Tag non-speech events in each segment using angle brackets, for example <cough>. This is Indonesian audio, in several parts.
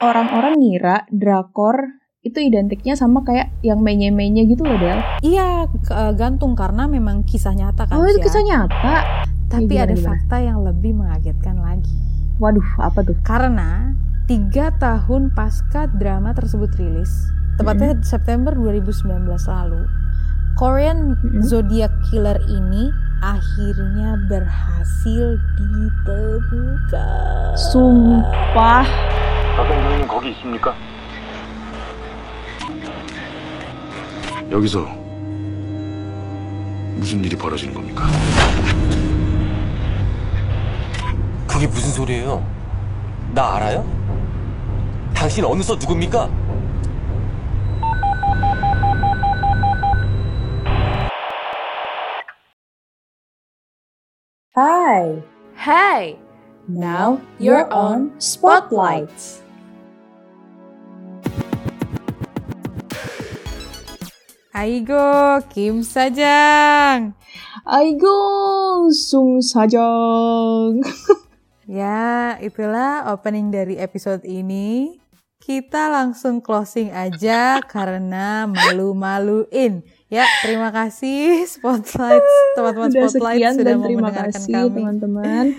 orang-orang ngira drakor itu identiknya sama kayak yang menye-menye gitu loh Del. Iya, eh, gantung karena memang kisah nyata kan. Oh itu Sia. kisah nyata. Tapi Ya, gimana, ada gimana? fakta yang lebih mengagetkan lagi. Waduh apa tuh? Karena tiga tahun pasca drama tersebut rilis, tepatnya September 2019 lalu, Korean Mm-mm. Zodiac Killer ini akhirnya berhasil ditemukan. Sumpah. 박영경님 거기 있습니까? 여기서 무슨 일이 벌어지는 겁니까? 그게 무슨 소리예요? 나 알아요? 당신 어느 서 누굽니까? Hai. Hey, Now you're on Spotlight. Aigo, Kim Sajang. Aigo, Sung Sajong. <laughs> Ya, itulah opening dari episode ini. Kita langsung closing aja karena malu-maluin. Ya, terima kasih <laughs> Spotlight, teman-teman Sudah Spotlight sekian sudah dan terima kasih kami. teman-teman. <laughs>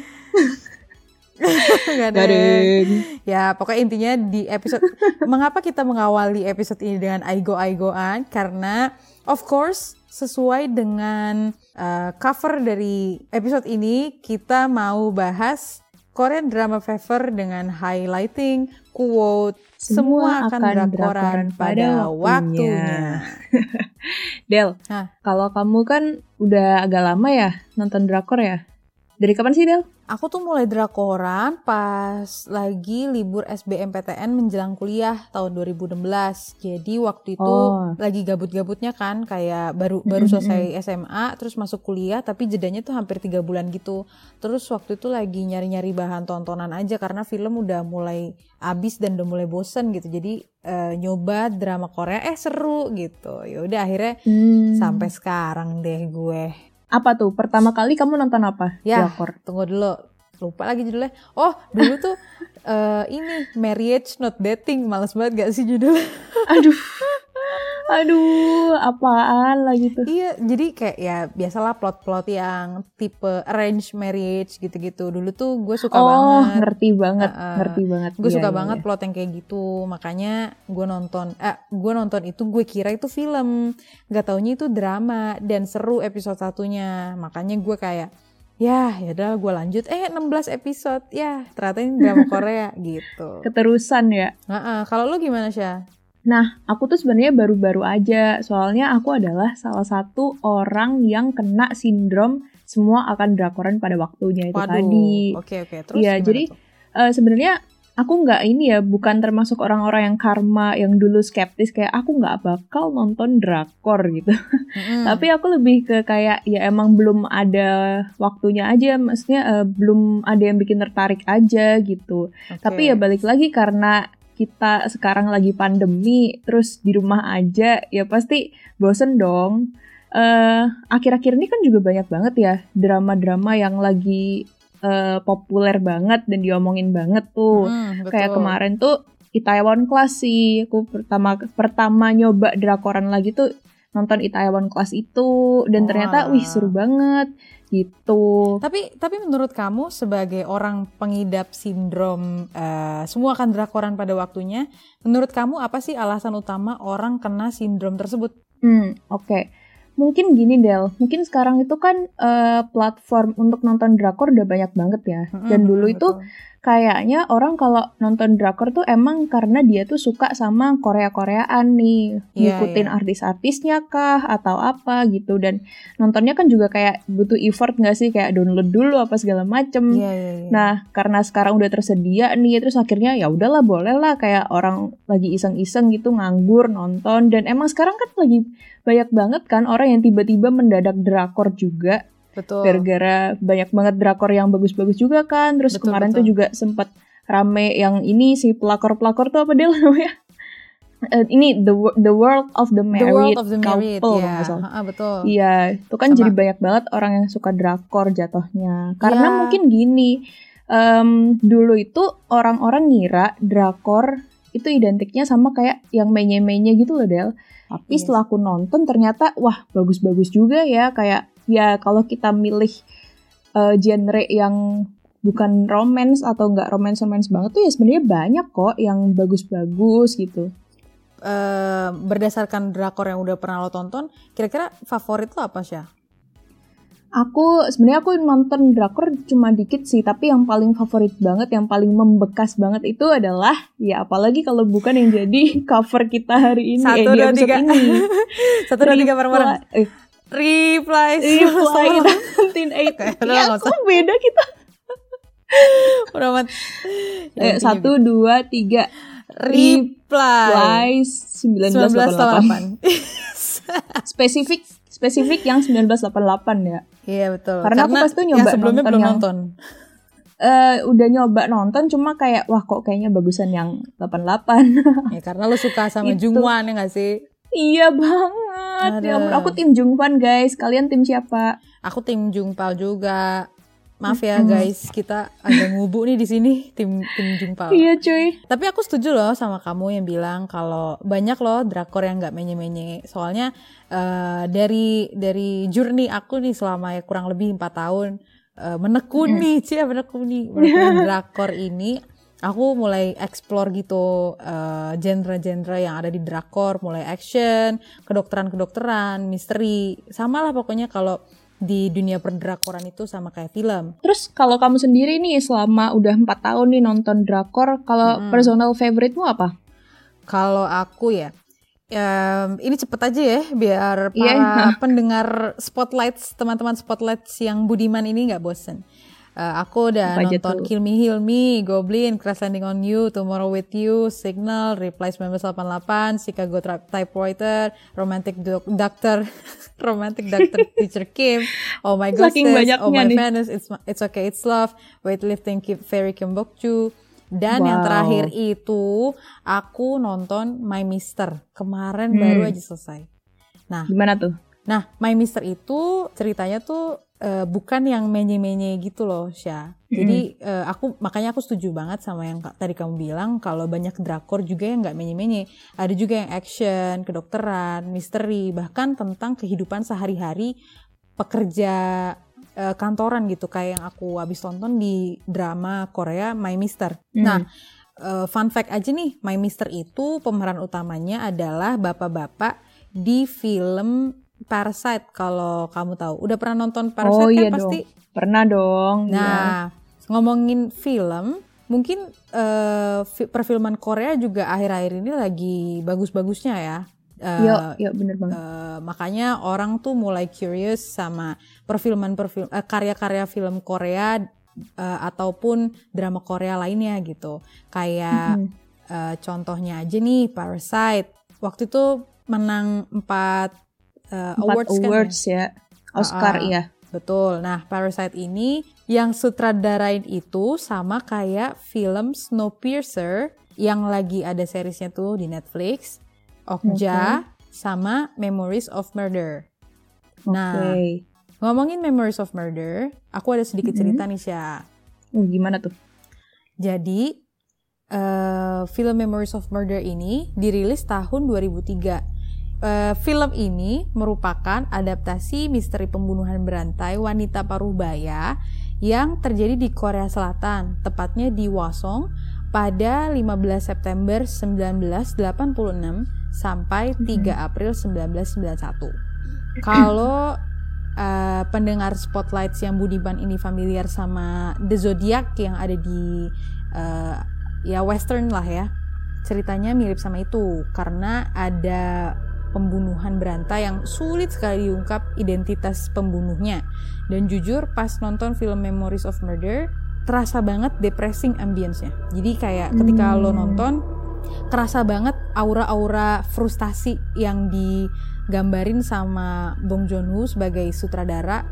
Gadeng. Gading. Ya, pokoknya intinya di episode <laughs> mengapa kita mengawali episode ini dengan aigo-aigoan karena of course sesuai dengan uh, cover dari episode ini kita mau bahas Korean drama fever dengan highlighting quote semua, akan, drakoran pada waktunya. <laughs> Del, Hah. kalau kamu kan udah agak lama ya nonton drakor ya? Dari kapan sih Del? Aku tuh mulai drakoran pas lagi libur SBMPTN menjelang kuliah tahun 2016. Jadi waktu itu Oh. lagi gabut-gabutnya kan kayak baru baru selesai SMA terus masuk kuliah tapi jedanya tuh hampir tiga bulan gitu. Terus waktu itu lagi nyari-nyari bahan tontonan aja karena film udah mulai abis dan udah mulai bosen gitu. Jadi eh, nyoba drama Korea eh seru gitu. Ya udah akhirnya Hmm. sampai sekarang deh gue. Apa tuh? Pertama kali kamu nonton apa? Ya, Drakor. tunggu dulu. Lupa lagi judulnya. Oh, dulu tuh <laughs> eh, ini Marriage Not Dating. Males banget gak sih judulnya? Aduh. <laughs> Aduh, apaan lagi tuh? iya, jadi kayak ya biasalah plot-plot yang tipe arranged marriage gitu-gitu. Dulu tuh gue suka oh, banget. ngerti banget, Heeh. ngerti banget. Gue Iya, suka iya, banget iya. plot yang kayak gitu. Makanya gue nonton eh gue nonton itu gue kira itu film. Gak taunya itu drama dan seru episode satunya. Makanya gue kayak ya yaudah gue lanjut eh 16 episode ya ternyata ini drama <laughs> Korea gitu. Keterusan ya. Heeh, kalau lu gimana Syah? Nah, aku tuh sebenarnya baru-baru aja. Soalnya aku adalah salah satu orang yang kena sindrom semua akan drakoran pada waktunya itu tadi. Oke oke. Terus Iya, gimana jadi tuh? Eh, sebenarnya aku nggak ini ya, bukan termasuk orang-orang yang karma yang dulu skeptis kayak aku nggak bakal nonton drakor gitu. Mm-mm. Tapi aku lebih ke kayak ya emang belum ada waktunya aja, maksudnya eh, belum ada yang bikin tertarik aja gitu. Oke. Tapi ya balik lagi karena kita sekarang lagi pandemi, terus di rumah aja, ya pasti bosen dong. Eh, akhir-akhir ini kan juga banyak banget ya drama-drama yang lagi eh, populer banget dan diomongin banget tuh. Mm, Kayak kemarin tuh Itaewon Class sih, aku pertama pertama nyoba drakoran lagi tuh nonton Itaewon Class itu dan ternyata Wah. wih seru banget gitu. Tapi tapi menurut kamu sebagai orang pengidap sindrom eh, semua akan drakoran pada waktunya, menurut kamu apa sih alasan utama orang kena sindrom tersebut? Hmm, oke. Mungkin gini Del, mungkin sekarang itu kan eh, platform untuk nonton drakor udah banyak banget ya. Dan Mm-mm, dulu itu betul. Kayaknya orang kalau nonton drakor tuh emang karena dia tuh suka sama Korea-Koreaan nih, Iya, ngikutin iya. artis-artisnya kah atau apa gitu dan nontonnya kan juga kayak butuh effort nggak sih kayak download dulu apa segala macem. Iya iya iya. Nah, karena sekarang udah tersedia nih, terus akhirnya ya udahlah boleh lah kayak orang lagi iseng-iseng gitu nganggur nonton dan emang sekarang kan lagi banyak banget kan orang yang tiba-tiba mendadak drakor juga betul. gara-gara banyak banget drakor yang bagus-bagus juga kan. Terus Betul, kemarin betul. tuh juga sempet rame yang ini si pelakor-pelakor tuh apa dia namanya? Eh, ini the the world of the The married World of the Married, couple ya. nggak salah. Ha-ha, betul. Iya, itu kan Sama. jadi banyak banget orang yang suka drakor jatuhnya. Karena Iya. mungkin gini, em, dulu itu orang-orang ngira drakor itu identiknya sama kayak yang menye-menye gitu loh Del. Tapi Yes. setelah aku nonton ternyata wah bagus-bagus juga ya kayak ya kalau kita milih eh, genre yang bukan romance atau nggak romance romance banget tuh ya sebenarnya banyak kok yang bagus-bagus gitu. Eh, berdasarkan drakor yang udah pernah lo tonton, kira-kira favorit lo apa sih? Aku sebenarnya aku nonton drakor cuma dikit sih, tapi yang paling favorit banget, yang paling membekas banget itu adalah ya apalagi kalau bukan yang jadi <laughs> cover kita hari ini Satu, eh, dua, tiga. ini. <laughs> Satu dua tiga bareng-bareng. Eh, Reply, Reply semua. 1980. Kayak udah Ya, kok beda kita. Udah amat. Eh, satu, dua, tiga. Reply. Reply 1988. 1988. Spesifik spesifik yang 1988 ya. Iya betul. Karena aku pas itu nyoba yang sebelumnya nonton belum yang- nonton. Eh udah nyoba nonton cuma kayak wah kok kayaknya bagusan yang 88. Ya karena lo suka sama Itu. Jungwan ya gak sih? Iya banget. Ya ampun, aku tim Jungwan guys. Kalian tim siapa? Aku tim Jungpal juga. Maaf ya guys, kita agak ngubu nih di sini tim tim Jungpal. Iya cuy. Tapi aku setuju loh sama kamu yang bilang kalau banyak loh drakor yang nggak menye-menye. Soalnya eh, dari dari journey aku nih selama ya kurang lebih empat tahun eh, menekuni, <laughs> cia menekuni, menekuni drakor ini. Aku mulai explore gitu eh, genre-genre yang ada di drakor, mulai action, kedokteran-kedokteran, misteri, sama lah pokoknya kalau di dunia perdrakoran itu sama kayak film. Terus kalau kamu sendiri nih selama udah empat tahun nih nonton drakor, kalau Mm-mm. personal favorite-mu apa? Kalau aku ya, em, ini cepet aja ya, biar Iya. para pendengar spotlights, teman-teman spotlights yang budiman ini nggak bosen. Eh, aku udah Apa nonton tuh? Kill Me Heal Me, Goblin, Crash Landing on You, Tomorrow with You, Signal, Reply 1988, Chicago Typewriter, Romantic Doc- Doctor, <laughs> Romantic Doctor <laughs> Teacher Kim, Oh My Saking Ghostess, Oh My nih. Venice, It's, It's Okay It's Love, Weightlifting Ki- Fairy Kim Bokju, dan yang Wow. terakhir itu aku nonton My Mister kemarin Hmm. baru aja selesai. Nah, Gimana tuh? nah My Mister itu ceritanya tuh eh, bukan yang menye-menye gitu loh, Syah. Jadi eh, aku makanya aku setuju banget sama yang tadi kamu bilang kalau banyak drakor juga yang nggak menye-menye. Ada juga yang action, kedokteran, misteri, bahkan tentang kehidupan sehari-hari pekerja eh, kantoran gitu kayak yang aku habis tonton di drama Korea My Mister. Hmm. Nah, eh, fun fact aja nih, My Mister itu pemeran utamanya adalah bapak-bapak di film Parasite kalau kamu tahu. Udah pernah nonton Parasite Oh, kan iya pasti? Pernah dong. iya. Nah, ngomongin film, mungkin fi- perfilman Korea juga akhir-akhir ini lagi bagus-bagusnya ya. Eh, Yuk, yuk bener banget. Eh, makanya orang tuh mulai curious sama perfilman perfil karya-karya film Korea eh, ataupun drama Korea lainnya gitu. Kayak Mhm. eh, contohnya aja nih Parasite. Waktu itu menang 4 eh, Empat awards, kan ya? awards ya. Oscar ah. iya. Betul. Nah, Parasite ini yang sutradarain itu sama kayak film Snowpiercer yang lagi ada seriesnya tuh di Netflix, Okja, sama Memories of Murder. Oke. Nah, ngomongin Memories of Murder, aku ada sedikit Mhm. cerita nih, Syah. Uh, gimana tuh? Jadi, eh, film Memories of Murder ini dirilis tahun 2003. Eh, film ini merupakan adaptasi misteri pembunuhan berantai wanita paruh-baya yang terjadi di Korea Selatan, tepatnya di Hwasong pada 15 September 1986 sampai 3 April 1991. Kalau eh, pendengar Spotlights yang Budiman ini familiar sama The Zodiac yang ada di eh, ya western lah ya. Ceritanya mirip sama itu karena ada pembunuhan berantai yang sulit sekali diungkap identitas pembunuhnya. Dan jujur pas nonton film Memories of Murder terasa banget depressing ambience-nya. Jadi kayak ketika lo Hmm. nonton kerasa banget aura-aura frustasi yang digambarin sama Bong Joon-ho sebagai sutradara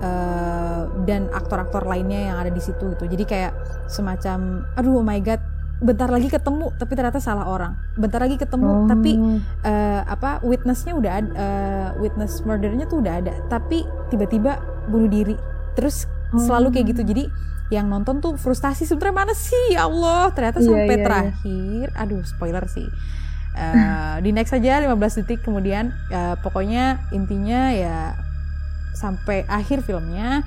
eh, dan aktor-aktor lainnya yang ada di situ gitu. Jadi kayak semacam aduh oh my god, bentar lagi ketemu tapi ternyata salah orang. Bentar lagi ketemu Oh. tapi eh, apa witnessnya udah ada, eh, witness murdernya tuh udah ada, tapi tiba-tiba bunuh diri. Terus selalu kayak gitu. Jadi yang nonton tuh frustasi sebenarnya mana sih ya Allah ternyata Iya, sampai iya, iya. terakhir aduh spoiler sih Eh, di next aja 15 detik kemudian eh, pokoknya intinya ya sampai akhir filmnya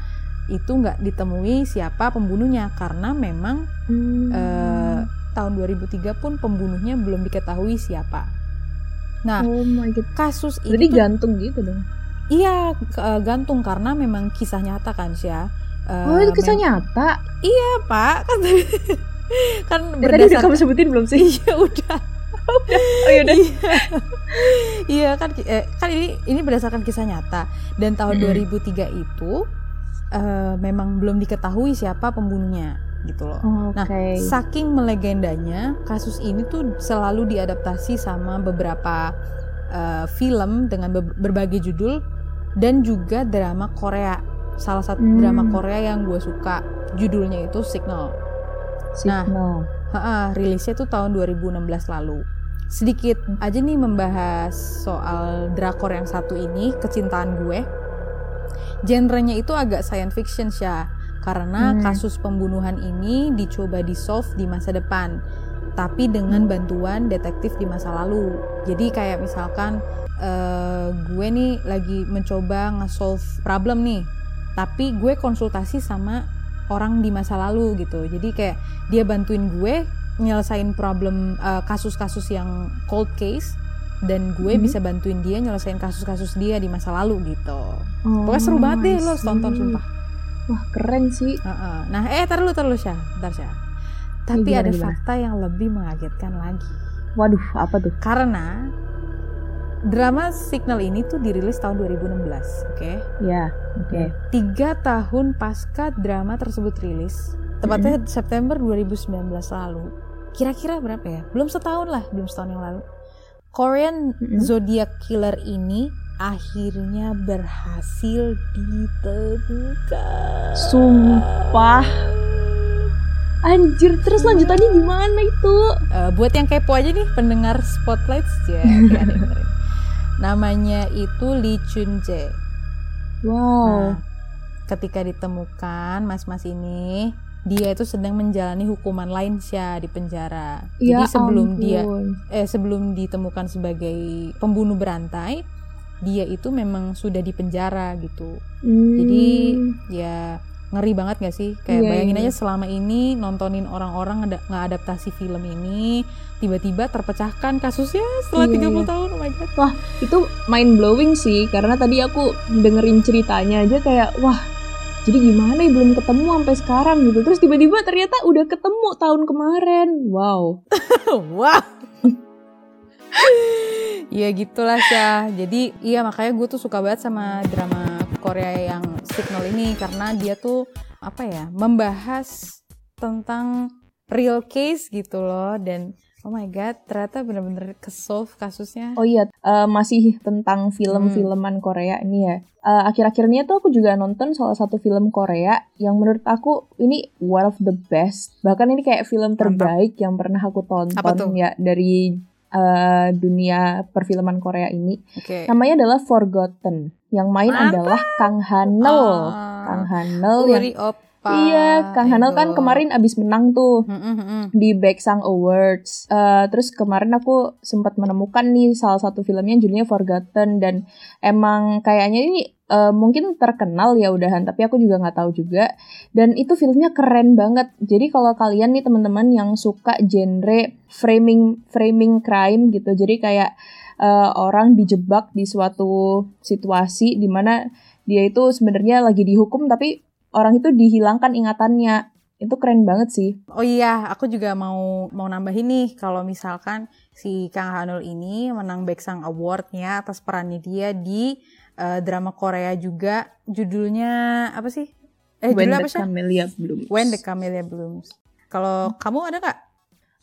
itu nggak ditemui siapa pembunuhnya karena memang Hmm. eh, tahun 2003 pun pembunuhnya belum diketahui siapa. Nah, oh my god. kasus Jadi ini tuh, gantung gitu dong. iya eh, gantung karena memang kisah nyata kan sih ya. Eh, Oh, itu kisah nyata. Iya, Pak. Kan <laughs> kan Ya, tadi udah berdasarkan kamu sebutin belum sih? Iya, udah. Oh yaudah. Iya kan ki- eh, kan ini ini berdasarkan kisah nyata dan tahun Mm-mm. 2003 itu eh, memang belum diketahui siapa pembunuhnya gitu loh. Nah, Oke. saking melegendanya, kasus ini tuh selalu diadaptasi sama beberapa eh, film dengan be- berbagai judul dan juga drama Korea. Salah satu Hmm. drama Korea yang gue suka judulnya itu Signal. Signal. Ha, rilisnya tuh tahun 2016 lalu. Sedikit aja nih membahas soal drakor yang satu ini, kecintaan gue. Genrenya itu agak science fiction sya, karena Hmm. kasus pembunuhan ini dicoba di solve di masa depan, tapi dengan bantuan detektif di masa lalu. Jadi kayak misalkan eh, gue nih lagi mencoba nge-solve problem nih, tapi gue konsultasi sama orang di masa lalu gitu. Jadi kayak dia bantuin gue nyelesain problem eh, kasus-kasus yang cold case dan gue Mhm. bisa bantuin dia nyelesain kasus-kasus dia di masa lalu gitu. Oh, Pokoknya seru banget deh lo tonton sumpah. Wah keren sih. Heeh. Nah, eh tar lu tar lu Syah, bentar Syah. Tapi gimana, ada gimana? fakta yang lebih mengagetkan lagi. Waduh apa tuh? Karena drama Signal ini tuh dirilis tahun 2016, oke? Ya, oke. Tiga tahun pasca drama tersebut rilis, tepatnya September 2019 lalu. Kira-kira berapa ya? Belum setahun lah, belum setahun yang lalu. Korean Mm-mm. Zodiac Killer ini akhirnya berhasil ditemukan. Sumpah. Anjir, terus lanjutannya gimana itu? Eh, buat yang kepo aja nih pendengar Spotlight ya, <laughs> dengerin. Namanya itu Lee Chun Jae. Wow. Nah, ketika ditemukan mas-mas ini, dia itu sedang menjalani hukuman lain sih di penjara. Ya Jadi sebelum dia ampun. eh sebelum ditemukan sebagai pembunuh berantai, dia itu memang sudah di penjara gitu. Hmm. Jadi ya ngeri banget gak sih? Kayak Iya, bayangin iya. aja selama ini nontonin orang-orang ngada- ngadaptasi film ini, tiba-tiba terpecahkan kasusnya setelah Iya, 30 iya. tahun. Oh my god. itu mind blowing sih karena tadi aku dengerin ceritanya aja kayak wah jadi gimana ya belum ketemu sampai sekarang gitu terus tiba-tiba ternyata udah ketemu tahun kemarin wow <laughs> Wah. Ya gitulah Syah. Jadi iya makanya gue tuh suka banget sama drama Korea yang Signal ini karena dia tuh apa ya membahas tentang real case gitu loh dan oh my god ternyata bener-bener kesolve kasusnya. oh iya eh, masih tentang film-filman Korea ini ya Eh, akhir-akhirnya tuh aku juga nonton salah satu film Korea yang menurut aku ini one of the best bahkan ini kayak film Mantap. terbaik yang pernah aku tonton Apa tuh? ya dari eh, dunia perfilman Korea ini Oke. Namanya adalah Forgotten. Yang main Mantap. adalah Kang Hanel. Ah, Kang Hanel yang Oppa. Iya, Kang Hanel kan kemarin abis menang tuh Mm, mm, mm. di Baeksang Awards. Eh, terus kemarin aku sempat menemukan nih salah satu filmnya judulnya Forgotten dan emang kayaknya ini eh, mungkin terkenal ya udahan, tapi aku juga nggak tahu juga. Dan itu filmnya keren banget. Jadi kalau kalian nih teman-teman yang suka genre framing framing crime gitu, jadi kayak eh, orang dijebak di suatu situasi di mana dia itu sebenarnya lagi dihukum tapi orang itu dihilangkan ingatannya. Itu keren banget sih. Oh iya, aku juga mau mau nambahin nih kalau misalkan si Kang Hanul ini menang Baeksang Award-nya atas perannya dia di eh, drama Korea juga judulnya apa sih? Eh When judulnya the apa sih? Camellia Blooms. When the Camellia Blooms. Kalau kamu ada nggak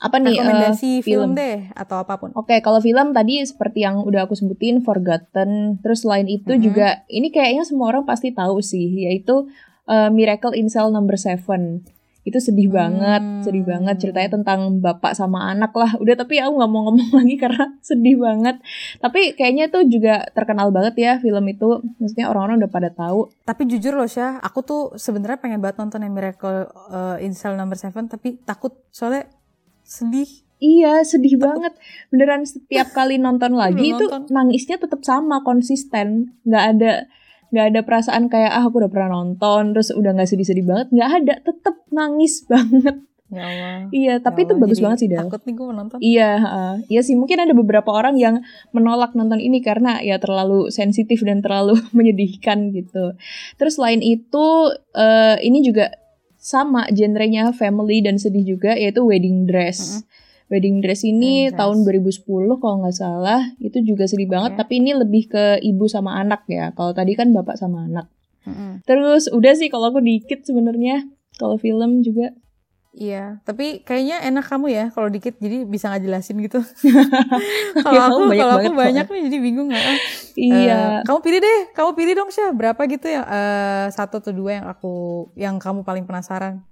apa nih eh, rekomendasi film film? deh atau apa pun? Oke, kalau film tadi seperti yang udah aku sebutin Forgotten. Terus selain itu Mhm. juga ini kayaknya semua orang pasti tahu sih, yaitu eh, Miracle in Cell Number 7. itu sedih banget, Hmm. sedih banget ceritanya tentang bapak sama anak lah. Udah tapi aku nggak mau ngomong <laughs> lagi karena sedih banget. Tapi kayaknya itu juga terkenal banget ya film itu. Maksudnya orang-orang udah pada tahu. Tapi jujur loh Syah, aku tuh sebenarnya pengen banget nonton yang Miracle uh, in Cell Number 7 tapi takut soalnya sedih. Iya, sedih banget. Beneran setiap kali nonton lagi itu nonton. nangisnya tetap sama, konsisten. Nggak ada nggak ada perasaan kayak ah aku udah pernah nonton terus udah nggak sedih-sedih banget. Nggak ada, tetap nangis <laughs> banget. Ya Allah. Iya, tapi Ya itu Allah, bagus jadi banget sih, Del. Takut nih gue menonton. Iya, heeh. iya sih mungkin ada beberapa orang yang menolak nonton ini karena ya terlalu sensitif dan terlalu <laughs> menyedihkan gitu. Terus selain itu eh, ini juga sama genrenya family dan sedih juga yaitu wedding dress. Wedding dress ini Dress. tahun 2010 kalau nggak salah itu juga sedih banget Oke. tapi ini lebih ke ibu sama anak ya. Kalau tadi kan bapak sama anak. Mm-mm. Terus udah sih kalau aku dikit sebenarnya kalau film juga. Iya, tapi kayaknya enak kamu ya kalau dikit jadi bisa nggak jelasin gitu. <laughs> Ya, kalau aku banyak kalau aku banget banyak nih jadi bingung nggak? Iya. Eh, kamu pilih deh, kamu pilih dong Syah berapa gitu ya? Eh, satu atau dua yang aku yang kamu paling penasaran.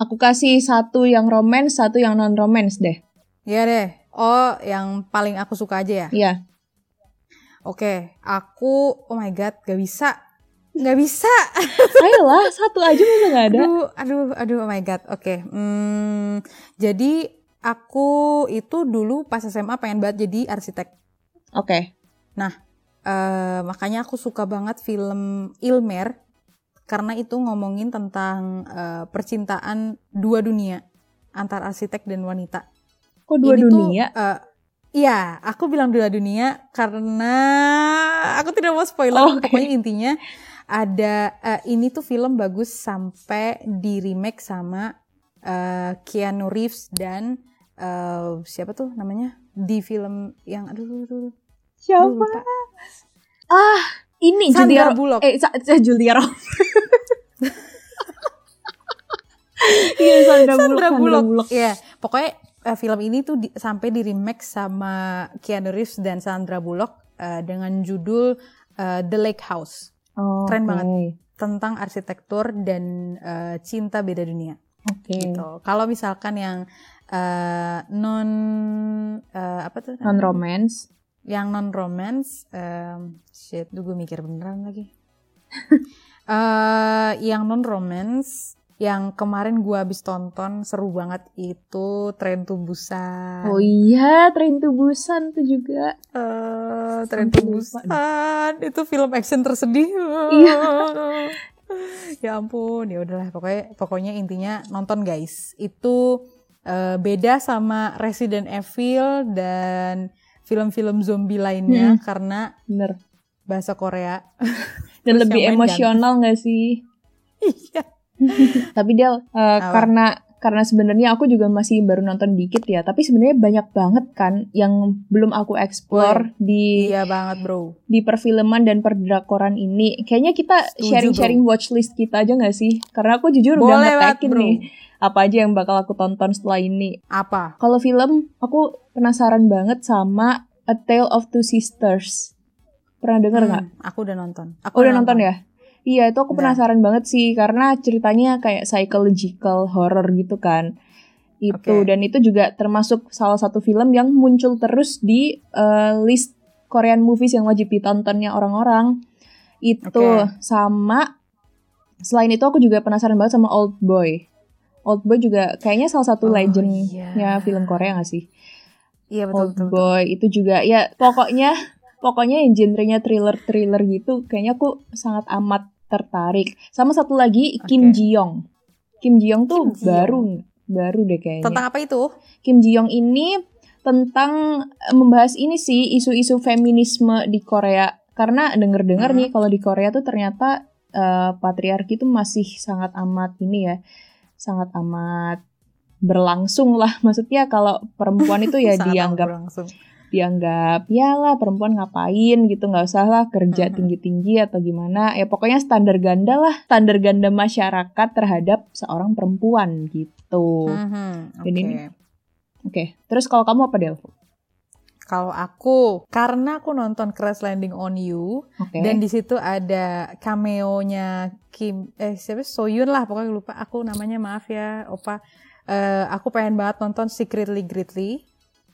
Aku kasih satu yang romance, satu yang non romance deh. Iya deh. Oh, yang paling aku suka aja ya. Iya. Oke, aku oh my god, gak bisa. Gak bisa. <laughs> Ayolah, satu aja masa nggak ada? Aduh, aduh, aduh, oh my god. Oke, hmm, jadi aku itu dulu pas SMA pengen banget jadi arsitek. Oke. Eh, makanya aku suka banget film Ilmer karena itu ngomongin tentang eh, percintaan dua dunia antar arsitek dan wanita. Kok dua Ini tuh, dunia? eh, Iya, aku bilang dua dunia karena aku tidak mau spoiler. Oke. Pokoknya intinya ada eh, ini tuh film bagus sampai di remake sama eh, Keanu Reeves dan eh, siapa tuh namanya di film yang aduh, aduh, aduh, aduh, Siapa? lupa. Ah, ini Julia Sandra Ro- Bullock. Eh, Sa- Julia Roberts. <laughs> Iya, Sandra, Bullock. Sandra Bullock. Iya, pokoknya eh, film ini tuh di- sampai di remake sama Keanu Reeves dan Sandra Bullock eh, dengan judul eh, The Lake House Oh, Keren oke. banget. tentang arsitektur dan eh, cinta beda dunia. Oke. Gitu. Kalau misalkan yang eh, non eh, apa tuh? Non romance. Yang non romance, em, shit, gue mikir beneran lagi. <laughs> Eh, yang non romance, yang kemarin gue habis tonton seru banget itu Tren to Busan. Oh iya, Train to Busan tuh juga. Eh, Tren Sampai to lupa Busan itu film action tersedih. Iya. <laughs> ya ampun, ya udahlah pokoknya pokoknya intinya nonton guys. Itu eh, beda sama Resident Evil dan film-film zombie lainnya Hmm. karena Bener. bahasa Korea. <laughs> Dan Terus lebih emosional gak sih? <laughs> Iya. <laughs> Tapi Del, eh, Apa? karena karena sebenarnya aku juga masih baru nonton dikit ya, tapi sebenarnya banyak banget kan yang belum aku explore di Iya banget, Bro. di perfilman dan perdrakoran ini. Kayaknya kita sharing-sharing watchlist kita aja gak sih? Karena aku jujur udah Boleh banget, ngetekin Bro. nih apa aja yang bakal aku tonton setelah ini. Apa? Kalau film, aku penasaran banget sama A Tale of Two Sisters. Pernah denger nggak? Hmm, aku udah nonton. Aku Oh, udah nonton ya? Iya, itu aku penasaran banget sih karena ceritanya kayak psychological horror gitu kan. Itu Oke. dan itu juga termasuk salah satu film yang muncul terus di eh, list Korean movies yang wajib ditontonnya orang-orang. Itu Oke. sama selain itu aku juga penasaran banget sama Old Boy. Old Boy juga kayaknya salah satu Oh, legendnya iya. film Korea gak sih? Iya betul Old betul. betul. Boy itu juga ya pokoknya pokoknya yang genrenya thriller thriller gitu kayaknya aku sangat amat tertarik sama satu lagi Kim Oke. Ji Young Kim Ji Young tuh Kim Ji baru baru deh kayaknya Tentang apa itu? Kim Ji Young ini tentang eh, membahas ini sih isu-isu feminisme di Korea karena denger-dengar Hmm. nih kalau di Korea tuh ternyata eh, patriarki itu masih sangat amat ini ya sangat amat berlangsung lah. <laughs> Maksudnya kalau perempuan itu ya <laughs> dianggap dianggap ya lah perempuan ngapain? gitu. Nggak usah lah kerja tinggi-tinggi atau gimana. Ya pokoknya standar ganda lah. Standar ganda masyarakat terhadap seorang perempuan gitu. Mhm, Dan Oke. ini- oke terus kalau kamu apa Del? Kalau aku, karena aku nonton Crash Landing on You, Oke. dan di situ ada cameo-nya Kim, eh siapa? Soyun lah, pokoknya lupa aku namanya, maaf ya, Opa. Eh, aku pengen banget nonton Secretly Greatly.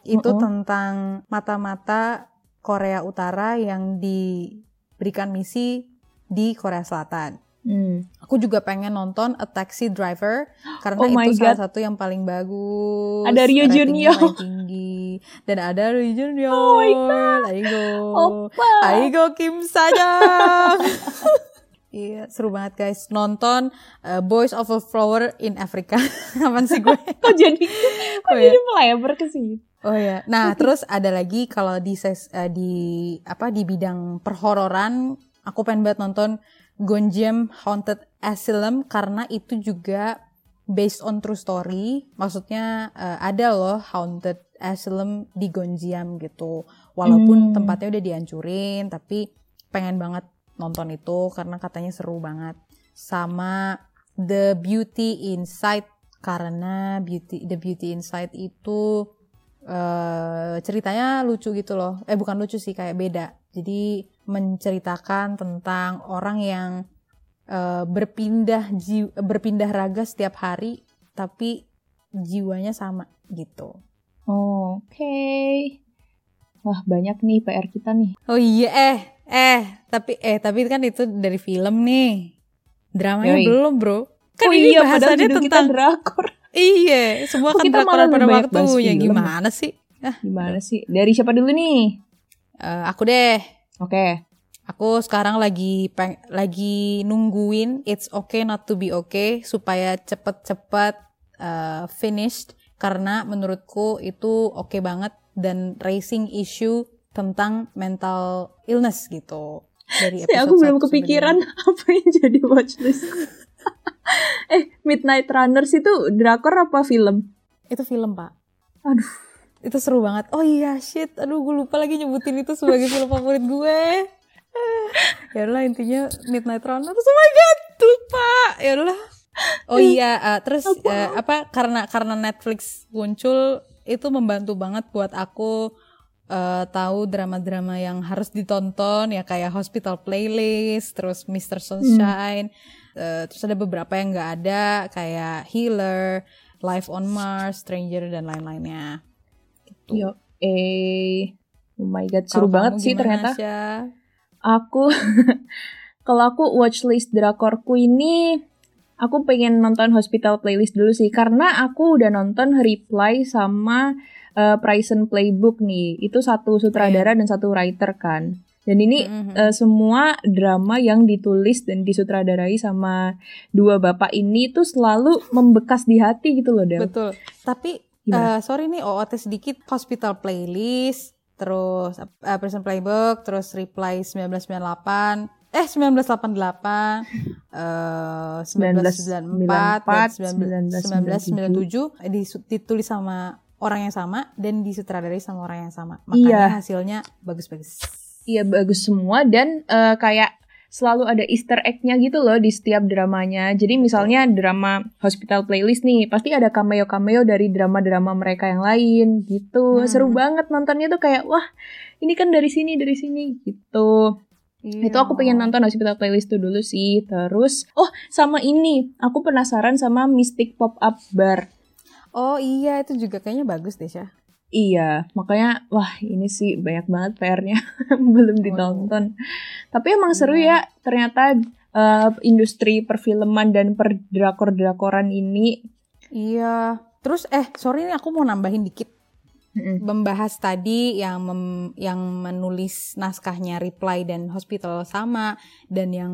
Itu Mm-mm. tentang mata-mata Korea Utara yang diberikan misi di Korea Selatan. Hmm. Aku juga pengen nonton A Taxi Driver <gasps> karena Oh itu salah God. satu yang paling bagus. Ada Junyo. paling tinggi dan ada Ryo Junyo. Oh my God. Aigo. Opa. Aigo Kim Sajang. <laughs> Iya, seru banget guys. Nonton uh, Boys of a Flower in Africa. <laughs> Aman sih gue. <laughs> Kok jadi kok Oh, jadi melebar ke situ? Oh ya. Nah, terus ada lagi kalau di ses, eh, di apa di bidang perhororan, aku pengen banget nonton Gonjiam Haunted Asylum karena itu juga based on true story. Maksudnya eh, ada loh Haunted Asylum di Gonjiam gitu. Walaupun Hmm. tempatnya udah dihancurin, tapi pengen banget nonton itu karena katanya seru banget. Sama The Beauty Inside karena beauty The Beauty Inside itu eh ceritanya lucu gitu loh. Eh bukan lucu sih kayak beda. Jadi menceritakan tentang orang yang eh, berpindah ji- berpindah raga setiap hari tapi jiwanya sama gitu. Oke. Wah, banyak nih PR kita nih. Oh iya eh eh tapi eh tapi kan itu dari film nih. Dramanya Yoi. belum, Bro. Kan oh ini iya, bahasannya tentang drakor. Iya, semua kan malah pada waktunya. film? Gimana sih? Ah, Gimana sih? Dari siapa dulu nih? eh, aku deh. Oke. Aku sekarang lagi peng lagi nungguin It's Okay Not to Be Okay supaya cepet-cepet uh, finished karena menurutku itu oke banget dan raising issue tentang mental illness gitu dari <laughs> episode aku belum kepikiran <laughs> apa yang jadi watchlist. Eh, Midnight Runners itu drakor apa film? itu film pak. Aduh. itu seru banget. Oh iya shit. Aduh gue lupa lagi nyebutin itu sebagai film favorit gue. <laughs> Ya udah intinya Midnight Runners. Oh my god lupa. Ya udah oh iya uh, terus uh, apa karena karena Netflix muncul itu membantu banget buat aku uh, tahu drama-drama yang harus ditonton ya kayak Hospital Playlist terus Mr. Sunshine uh, terus ada beberapa yang nggak ada kayak Healer Life on Mars Stranger dan lain-lainnya gitu. Yo, eh. Oh my god, seru banget sih ternyata. Sya? Aku <laughs> kalau aku watchlist drakorku ini aku pengen nonton Hospital Playlist dulu sih karena aku udah nonton Reply sama uh, Prison Playbook nih. Itu satu sutradara dan satu writer kan. Dan ini Mhm. uh, semua drama yang ditulis dan disutradarai sama dua bapak ini tuh selalu membekas di hati gitu loh, Del. Betul. Tapi Gimana? sorry nih OOT sedikit Hospital Playlist, terus eh, Prison Playbook, terus Reply 1998, eh 1988, eh 1994 dan 1997 eh, disu- ditulis sama orang yang sama dan disutradarai sama orang yang sama. Makanya Iya. hasilnya bagus-bagus. Iya bagus semua dan eh, kayak selalu ada Easter egg-nya gitu loh di setiap dramanya. Jadi misalnya drama Hospital Playlist nih, pasti ada cameo-cameo dari drama-drama mereka yang lain gitu. Hmm. Seru banget nontonnya tuh kayak wah ini kan dari sini dari sini gitu. Itu aku pengen nonton Hospital Playlist tuh dulu sih. Terus oh sama ini aku penasaran sama Mystic Pop Up Bar. Oh iya, itu juga kayaknya bagus deh, Syah. Iya, makanya wah ini sih banyak banget PR-nya <laughs> belum ditonton. Tapi emang seru Iya. ya ternyata eh, industri perfilman dan perdrakor-drakoran ini. Iya. Terus eh sorry nih aku mau nambahin dikit. Mm-mm. membahas tadi yang mem- yang menulis naskahnya Reply dan Hospital sama dan yang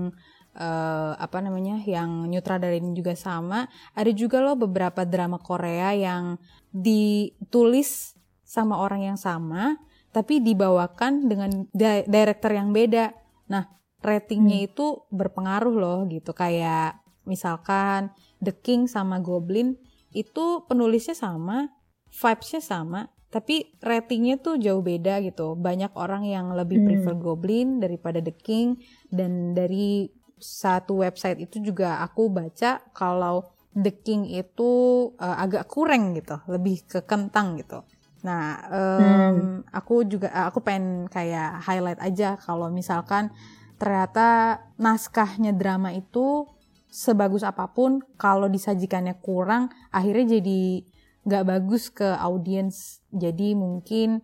eh, apa namanya yang nyutradarin juga sama ada juga loh beberapa drama Korea yang ditulis sama orang yang sama tapi dibawakan dengan di- director yang beda nah ratingnya itu berpengaruh loh gitu kayak misalkan The King sama Goblin itu penulisnya sama vibes-nya sama tapi ratingnya tuh jauh beda gitu. Banyak orang yang lebih Hmm. prefer Goblin daripada The King dan dari satu website itu juga aku baca kalau The King itu uh, agak kurang gitu, lebih ke kentang gitu. Nah, em, aku juga aku pengen kayak highlight aja kalau misalkan ternyata naskahnya drama itu sebagus apa pun kalau disajikannya kurang akhirnya jadi nggak bagus ke audiens. Jadi mungkin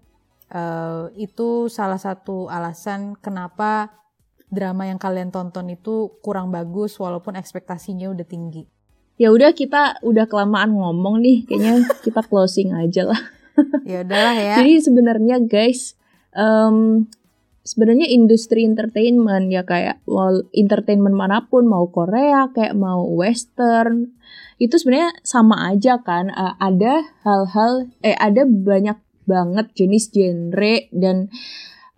eh, itu salah satu alasan kenapa drama yang kalian tonton itu kurang bagus walaupun ekspektasinya udah tinggi. Ya udah kita udah kelamaan ngomong nih, kayaknya kita closing aja lah. <laughs> Ya udahlah ya. Jadi sebenarnya guys, em, sebenarnya industri entertainment ya kayak mau entertainment mana pun, mau Korea, kayak mau Western, itu sebenarnya sama aja kan. Eh, ada hal-hal, eh ada banyak banget jenis genre dan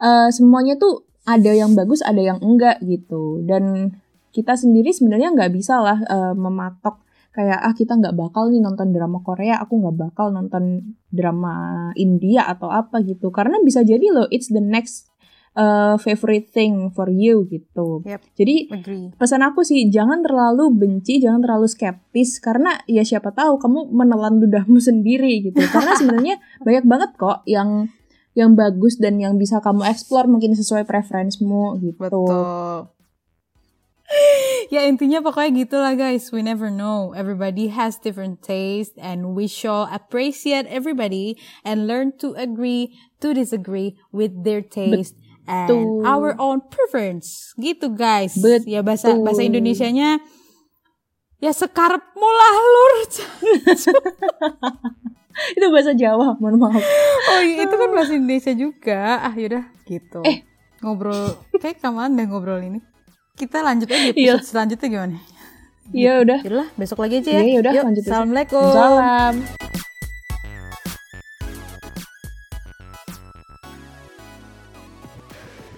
eh, semuanya tuh ada yang bagus, ada yang enggak gitu. Dan kita sendiri sebenarnya nggak bisa lah eh, mematok kayak ah kita nggak bakal nih nonton drama Korea, aku nggak bakal nonton drama India atau apa gitu. Karena bisa jadi loh it's the next uh, favorite thing for you gitu. Yep. Jadi Agree. pesan aku sih jangan terlalu benci, jangan terlalu skeptis karena ya siapa tahu kamu menelan ludahmu <laughs> sendiri gitu. Karena sebenarnya <laughs> banyak banget kok yang yang bagus dan yang bisa kamu explore mungkin sesuai preferensimu gitu. Betul. Ya intinya pokoknya gitulah guys. We never know. Everybody has different taste and we should appreciate everybody and learn to agree to disagree with their taste and Betul. our own preference. Gitu guys. Betul. Ya bahasa bahasa Indonesianya ya sekarepmu lah lur. <laughs> Itu bahasa Jawa, mohon maaf. oh iya itu kan bahasa Indonesia juga. Ah yaudah gitu. Eh. ngobrol kayak kapan deh ngobrol ini. Kita lanjut aja di Iya. episode selanjutnya gimana? Iya udah. Yaudah, besok lagi aja ya. Iya, yaudah, Yuk, lanjut. Assalamualaikum. Salam.